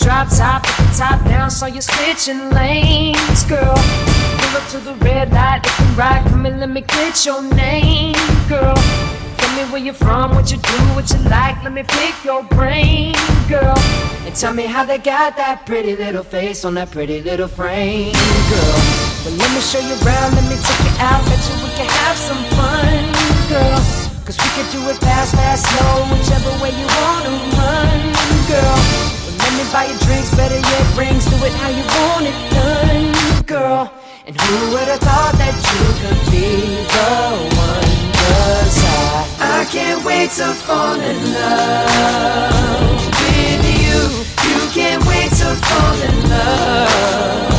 drop top, with the top down, so you're switching lanes, girl. Pull up to the red light, you can ride, come and let me get your name, girl. Tell me where you're from, what you do, what you like, let me pick your brain, girl. And tell me how they got that pretty little face on that pretty little frame, girl. But let me show you around, let me take you out, bet you we can have some fun, girl. Cause we can do it fast, fast, slow, whichever way you wanna run, girl. Me buy you drinks, better yet rings, do it how you want it done, girl. And who would have thought that you could be the one? Cause I, I can't wait to fall in love with you. You can't wait to fall in love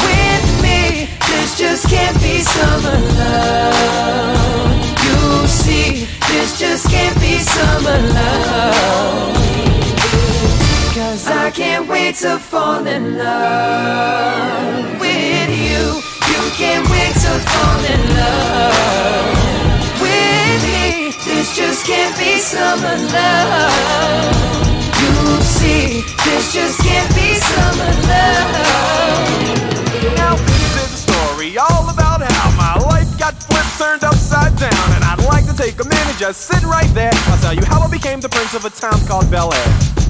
with me. This just can't be summer love. You see, this just can't be summer love. Cause I can't wait to fall in love with you. You can't wait to fall in love with me. This just can't be summer love. You see, this just can't be summer love. Now this is a story all about how my life got flipped, turned upside down, and I'd like to take a minute, just sit right there. I'll tell you how I became the prince of a town called Bel Air.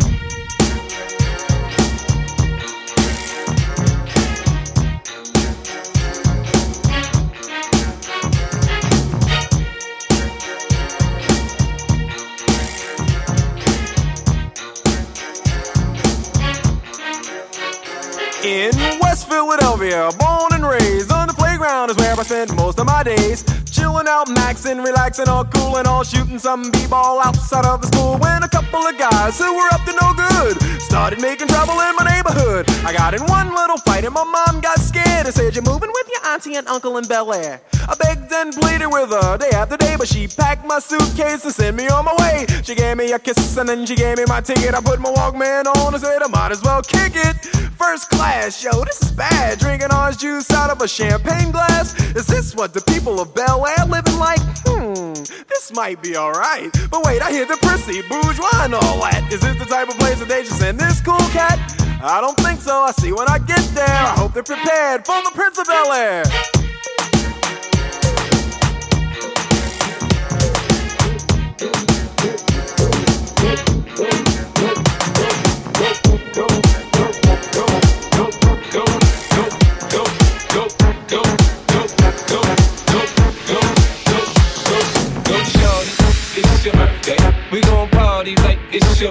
Philadelphia, born and raised on the playground is where I spent most of my days. Chilling out, maxing, relaxing, all cool and all shooting some b-ball outside of the school. When a couple of guys who were up to no good started making trouble in my neighborhood. I got in one little fight and my mom got scared and said, "You're moving with your auntie and uncle in Bel Air." I begged and pleaded with her day after day, but she packed my suitcase and sent me on my way. She gave me a kiss and then she gave me my ticket. I put my Walkman on and said I might as well kick it. First class, yo, this is bad. Drinking orange juice out of a champagne glass. Is this what the people of Bel Air living like? Hmm, this might be alright. But wait, I hear the prissy, bourgeois, and all that. Is this the type of place that they just send this cool cat? I don't think so. I see when I get there. I hope they're prepared for the Prince of Bel Air.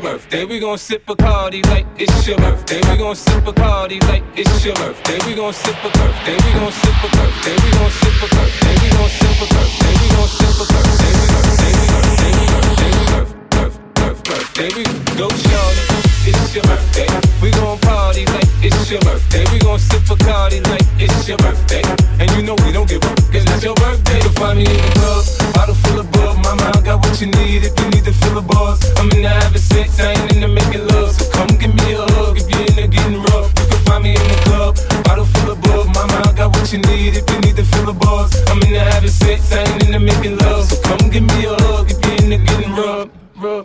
birthday. We gon' sip a party like it's your birthday. We gon' sip a party like it's your birthday. We gon' sip a birthday. We gon' sip a birthday. We gon' sip a birthday. We gon' sip a birthday. We gon' sip a birthday. We birthday. We birthday. We birthday. We birthday. We go shorty. It's your birthday. We gon' party like it's your birthday. We gon' sip a party like it's your birthday. And you know we don't give up. It's your birthday. You'll find me in the club Bottle full of bug, mama, I got what you need if you need to fill the bars. I'm in the having sex, I ain't in the making love. So come give me a hug if you're in the getting rough. You can find me in the club. Bottle full of bug, mama, I got what you need if you need to fill the bars. I'm in the having sex, I ain't in the making love. So come give me a hug if you're in the getting rough. rough.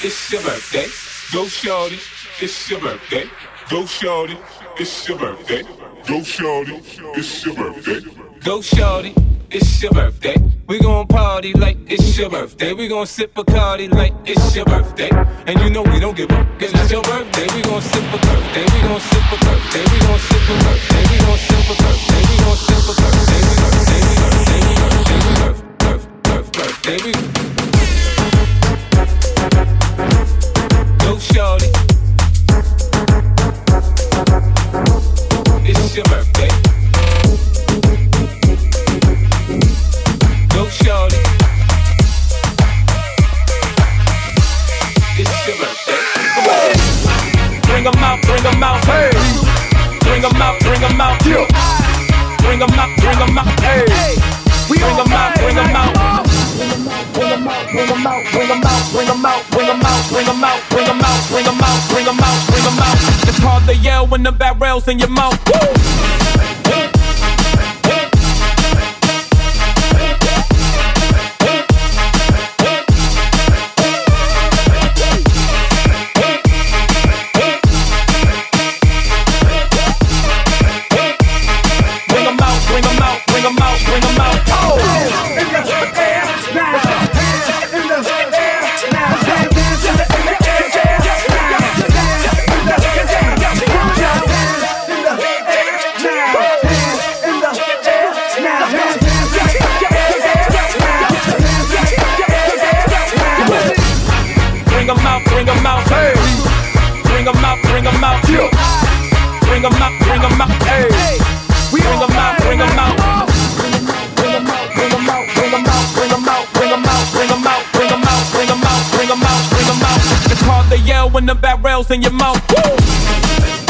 It's your birthday. Go shorty, it's your birthday. Go shorty, it's your birthday. Go shorty, it's your birthday. Go shorty, it's your birthday. We gon' party like it's your birthday. We gon' sip a party like it's your birthday. And you know we don't give up, cause it's your birthday. We gon' sip a birthday. We gon' sip a birthday. We gon' sip a birthday. We gon' sip a birthday. We gon' sip a birthday. We birthday. We birthday. We birthday. We birthday. birthday. We Go shorty. In your mouth. Hey. Bring 'em out, bring 'em out. Bring 'em out, bring 'em out. Hey. Bring 'em out, bring 'em out. Bring 'em out, bring 'em out, bring 'em out, bring 'em out, bring 'em out, bring 'em out, bring 'em out, bring 'em out, bring out, bring out. It's hard to yell when the barrel's in your mouth. Woo!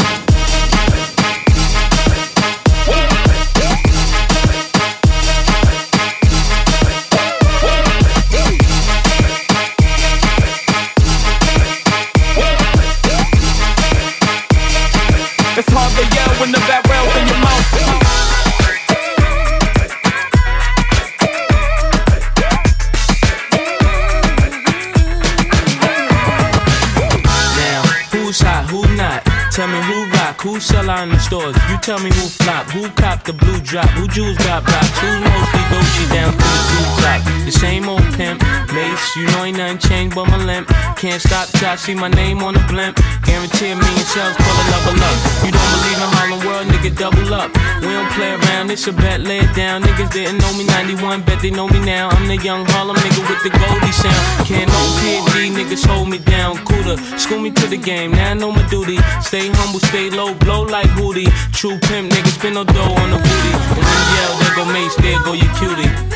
Tell me who flop, who cop the blue drop, who jewels got blocks, who mostly Gucci down to the top. The same old pimp, mace, you know ain't nothing changed but my limp. Can't stop till I see my name on the blimp. Guarantee a million sales, pull a level up. You don't believe in Harlem World, nigga, double up. We don't play around, it's a bet, lay it down. Niggas didn't know me 91, bet they know me now. I'm the young Harlem nigga with the Goldie sound. Can't no PD, niggas hold me down. Cooler, school me to the game, now I know my duty. Stay humble, stay low, blow like Hootie. True pimp, niggas spin no dough on the booty. And then yell, there go Mace, there go your cutie. Yeah,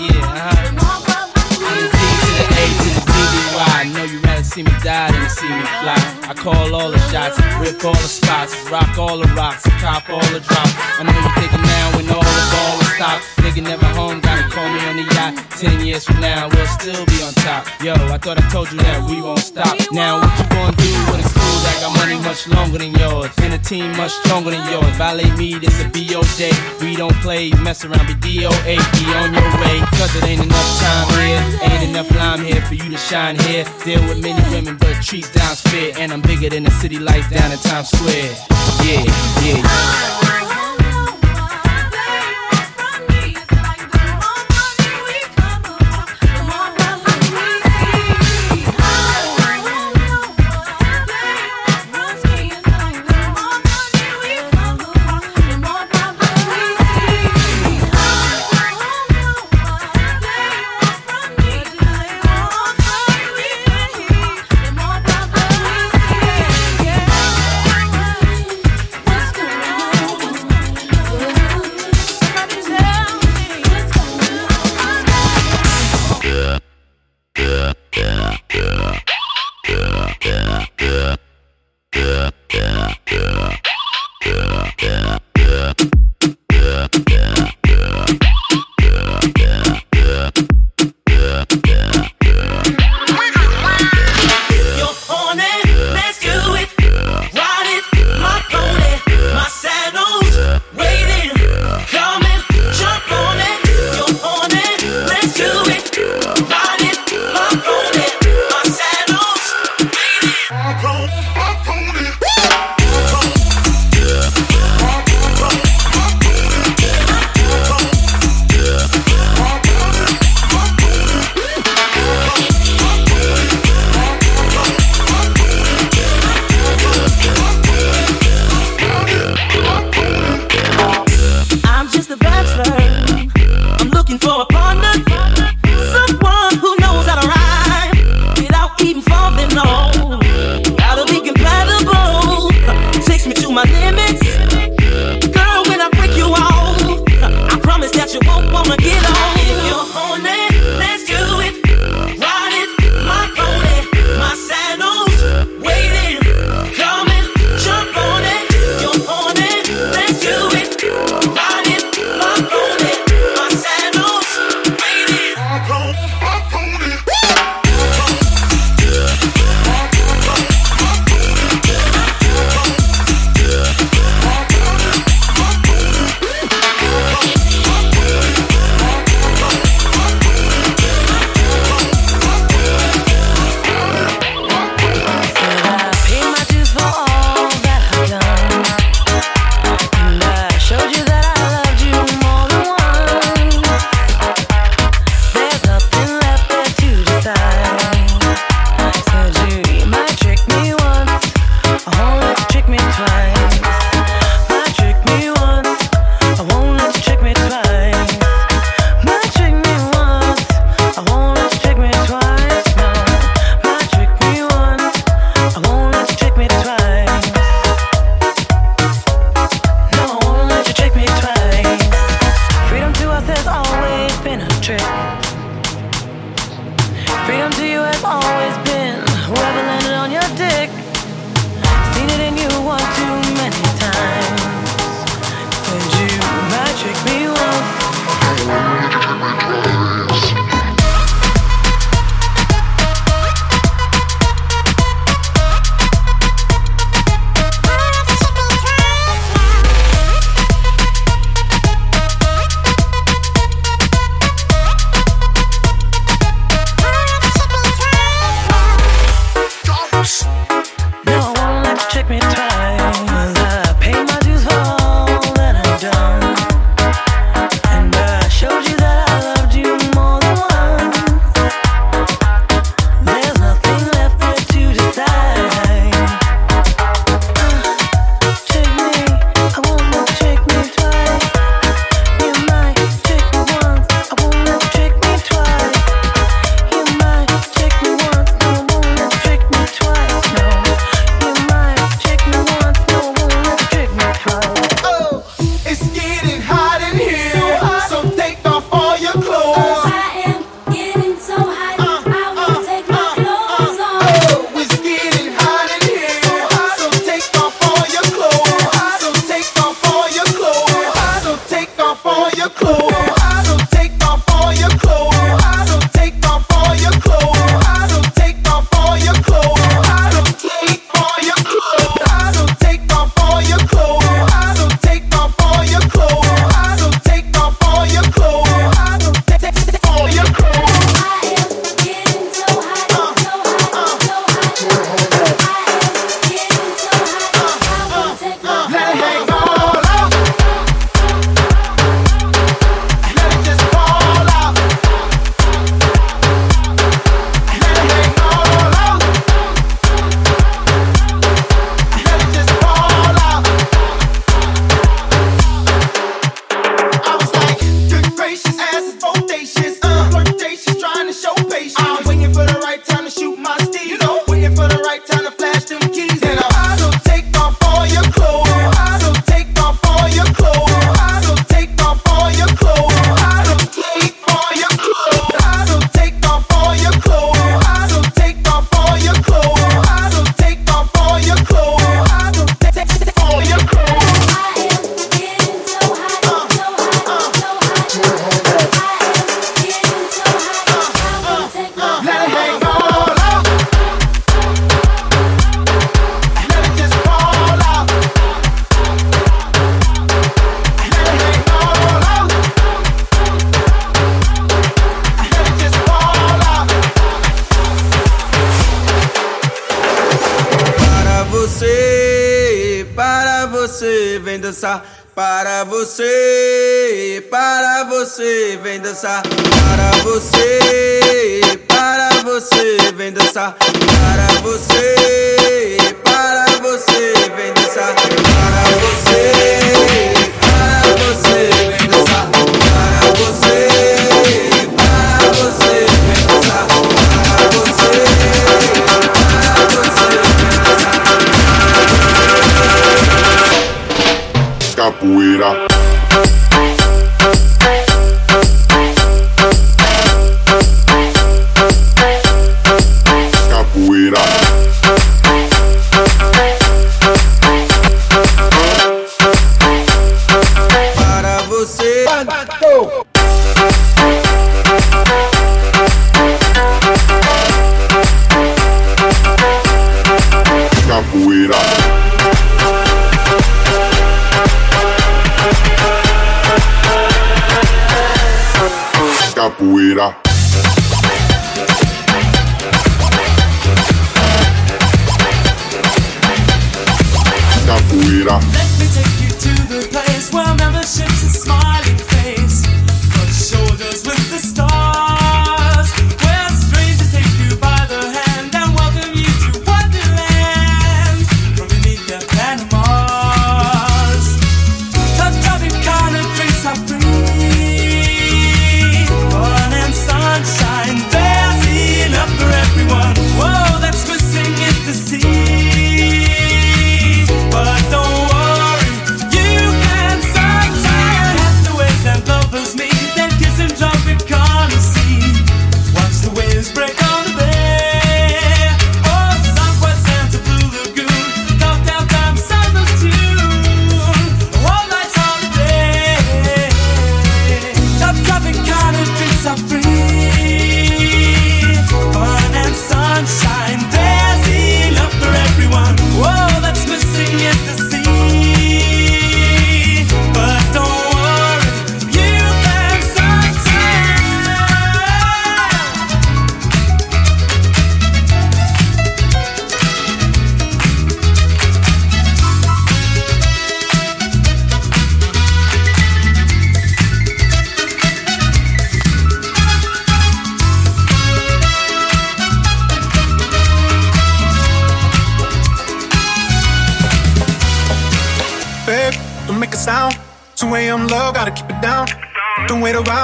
yeah. From the Z to the A to the DDY. I know you rather see me die than to see me fly. I call all the shots, rip all the spots, rock all the rocks, cop all the drops. I know you thinking now when all the ball is stopped. Nigga never home, gotta call me the yacht. Ten years from now, we'll still be on top. Yo, I thought I told you that we won't stop. Now, what you gonna do when it's cool? I got money much longer than yours, and a team much stronger than yours. Violate me, this a BO day. We don't play, mess around, be DOA. Be on your way, cause it ain't enough time here. Ain't enough lime here for you to shine here. Deal with many women, but treat down's fair. And I'm bigger than the city lights down in Times Square. Yeah, yeah. What's Para você, Capoeira. Capoeira. Capoeira. Let me take you to the place where membership's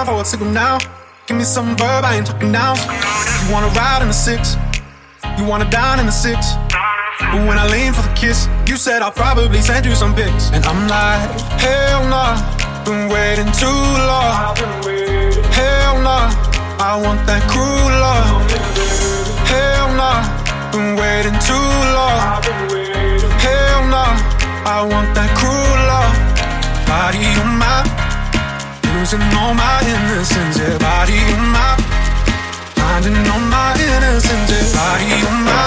Wait for a signal now. Give me some verb, I ain't talking now. You wanna ride in the six, you wanna dine in the six. But when I lean for the kiss, you said I'll probably send you some pics. And I'm like, hell nah, been waiting too long. Hell nah, I want that cruel love. Hell nah, been waiting too long. Hell nah, I want that cruel love. Body on my, losing all my innocence. Yeah, body on my, finding all my innocence. Yeah, body on my,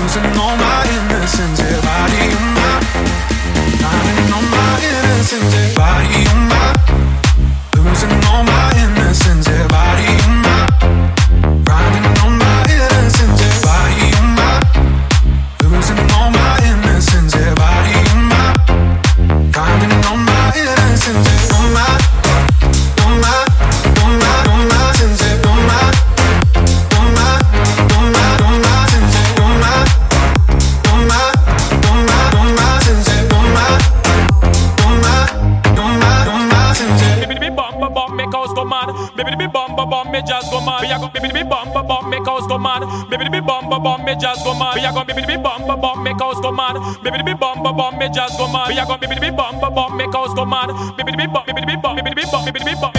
losing all my innocence. Yeah, body on my, finding all my innocence. Yeah, body on my, losing all my innocence. Yeah, body on my, go baby, be bum, bum, bum, make house go mad. Baby, be bum, bum, bum, make jazz go mad. We a go, baby, be bum, bum, bum, make house go mad. Baby, be bum, bum, bum, make jazz go mad. We a go, baby, be bum, bum, bum, make house go mad. Baby, be bum, baby, be bum, baby, be bum, baby, be bum,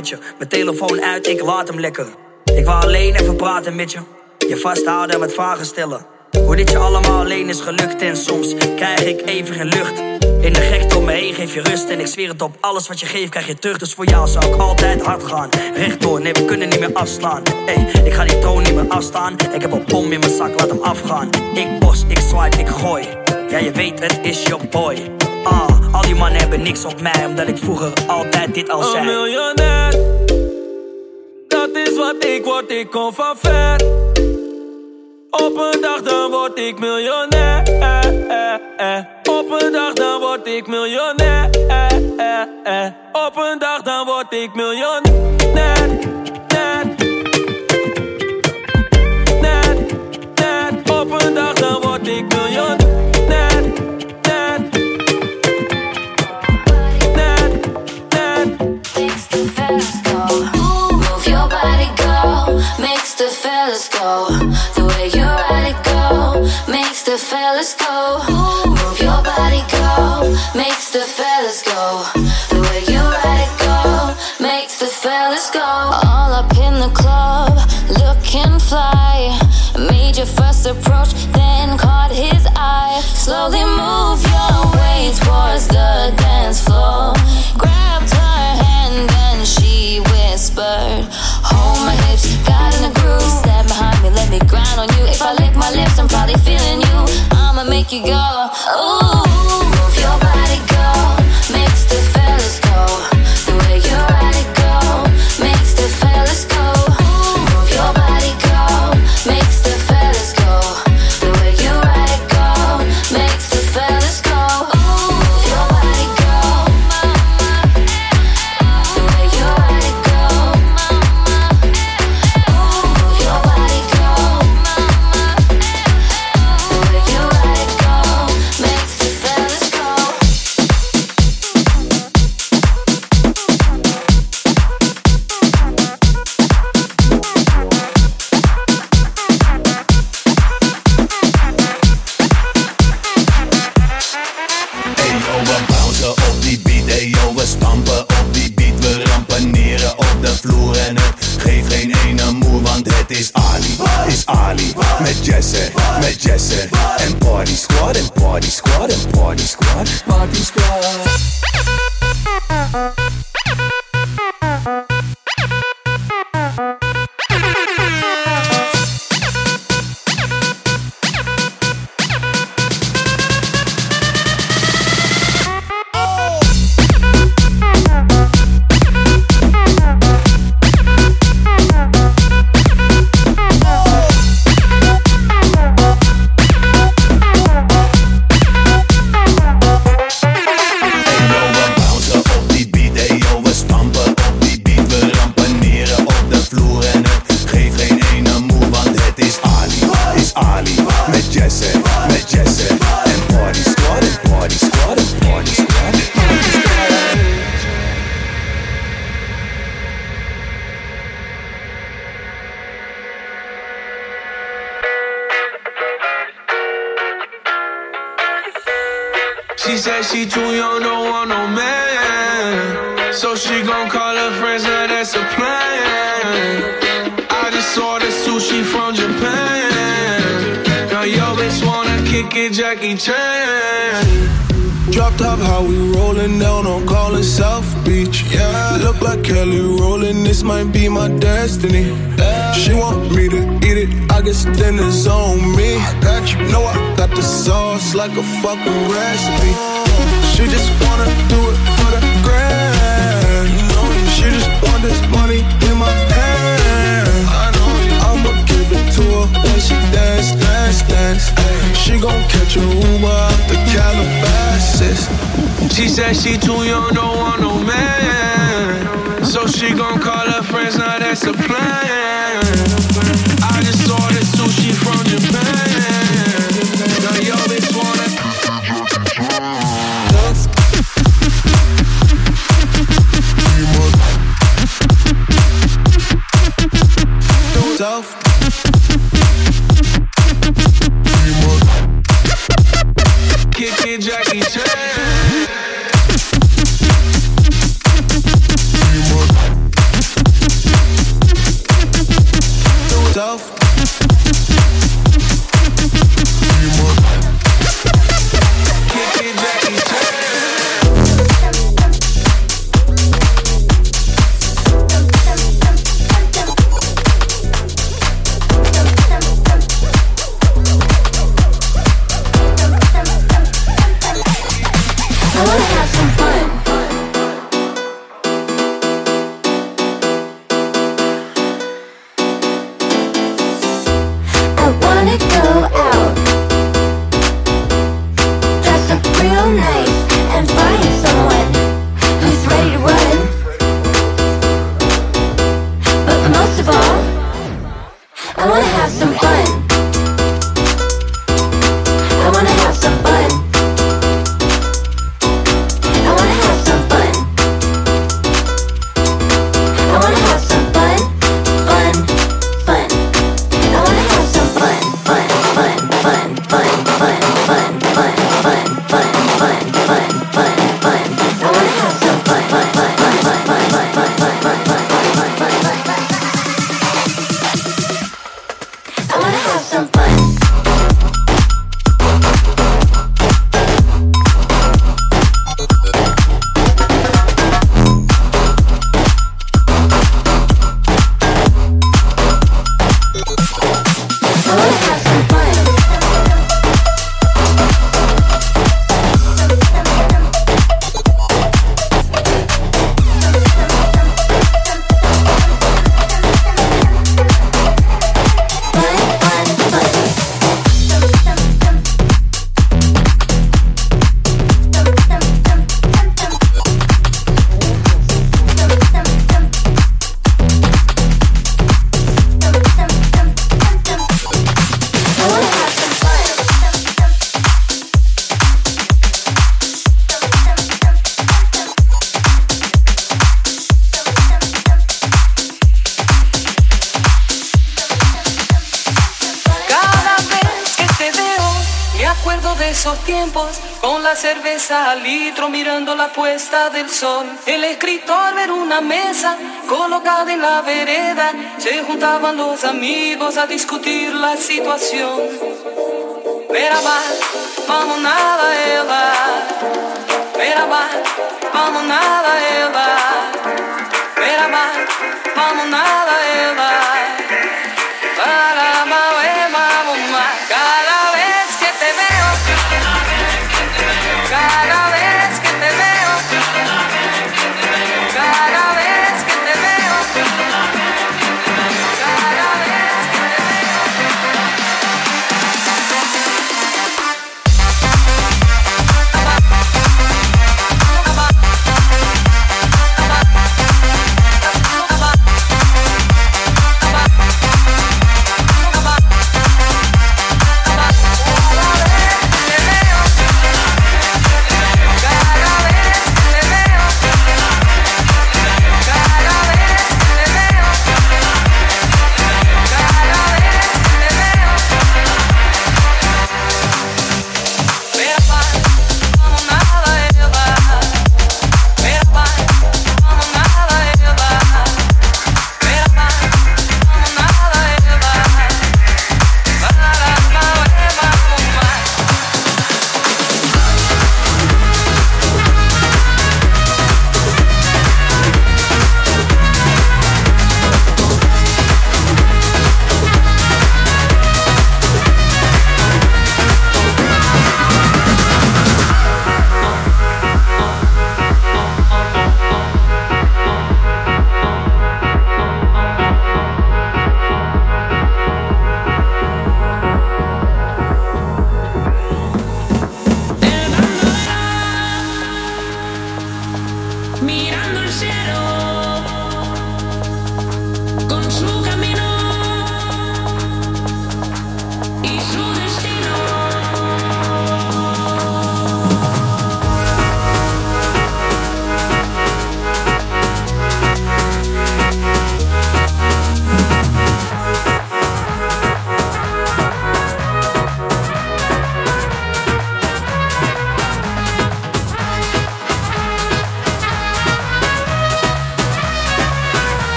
met je? Mijn telefoon uit, ik laat hem lekker. Ik wou alleen even praten met je. Je vasthouden en wat vragen stellen. Hoe dit je allemaal alleen is gelukt en soms krijg ik even geen lucht. In de gekte om me heen geef je rust en ik zweer het op. Alles wat je geeft krijg je terug, dus voor jou zou ik altijd hard gaan. Rechtdoor, nee we kunnen niet meer afslaan. Hey, ik ga die troon niet meer afstaan. Ik heb een bom in mijn zak, laat hem afgaan. Ik bos, ik swipe, ik gooi. Ja je weet het is your boy. Ah, al die mannen hebben niks op mij, omdat ik vroeger altijd dit al Een zei. miljonair. Dat is wat ik word, ik kom van ver. Op een dag dan word ik miljonair. Op een dag dan word ik miljonair. Op een dag dan word ik miljonair. Op een dag dan word ik miljonair. The fellas go. Move your body, go. Makes the fellas go. The way you ride it, go. Makes the fellas go. All up in the club, looking fly. Made your first approach, then caught his eye. Slowly move your way towards the you go. Ooh, kick it, Jackie Chan. Drop top, how we rollin' down on Collin South Beach. Yeah, look like Kelly Rowland, this might be my destiny. She want me to eat it, I guess it's on me. I got you, know I got the sauce like a fucking recipe. She just wanna do it for the grand. She just want this money in my hand. I know I'ma give it to her when she dance, dance, dance. She gon' catch a Uber out the Calabasas. She said she too young, don't want no man. So she gon' call her friends, now that's a plan. puesta del sol. El escritor era una mesa colocada en la vereda. Se juntaban los amigos a discutir la situación. Merhaba, vamos nada ela. Merhaba, vamos nada ela. Merhaba, vamos nada ela.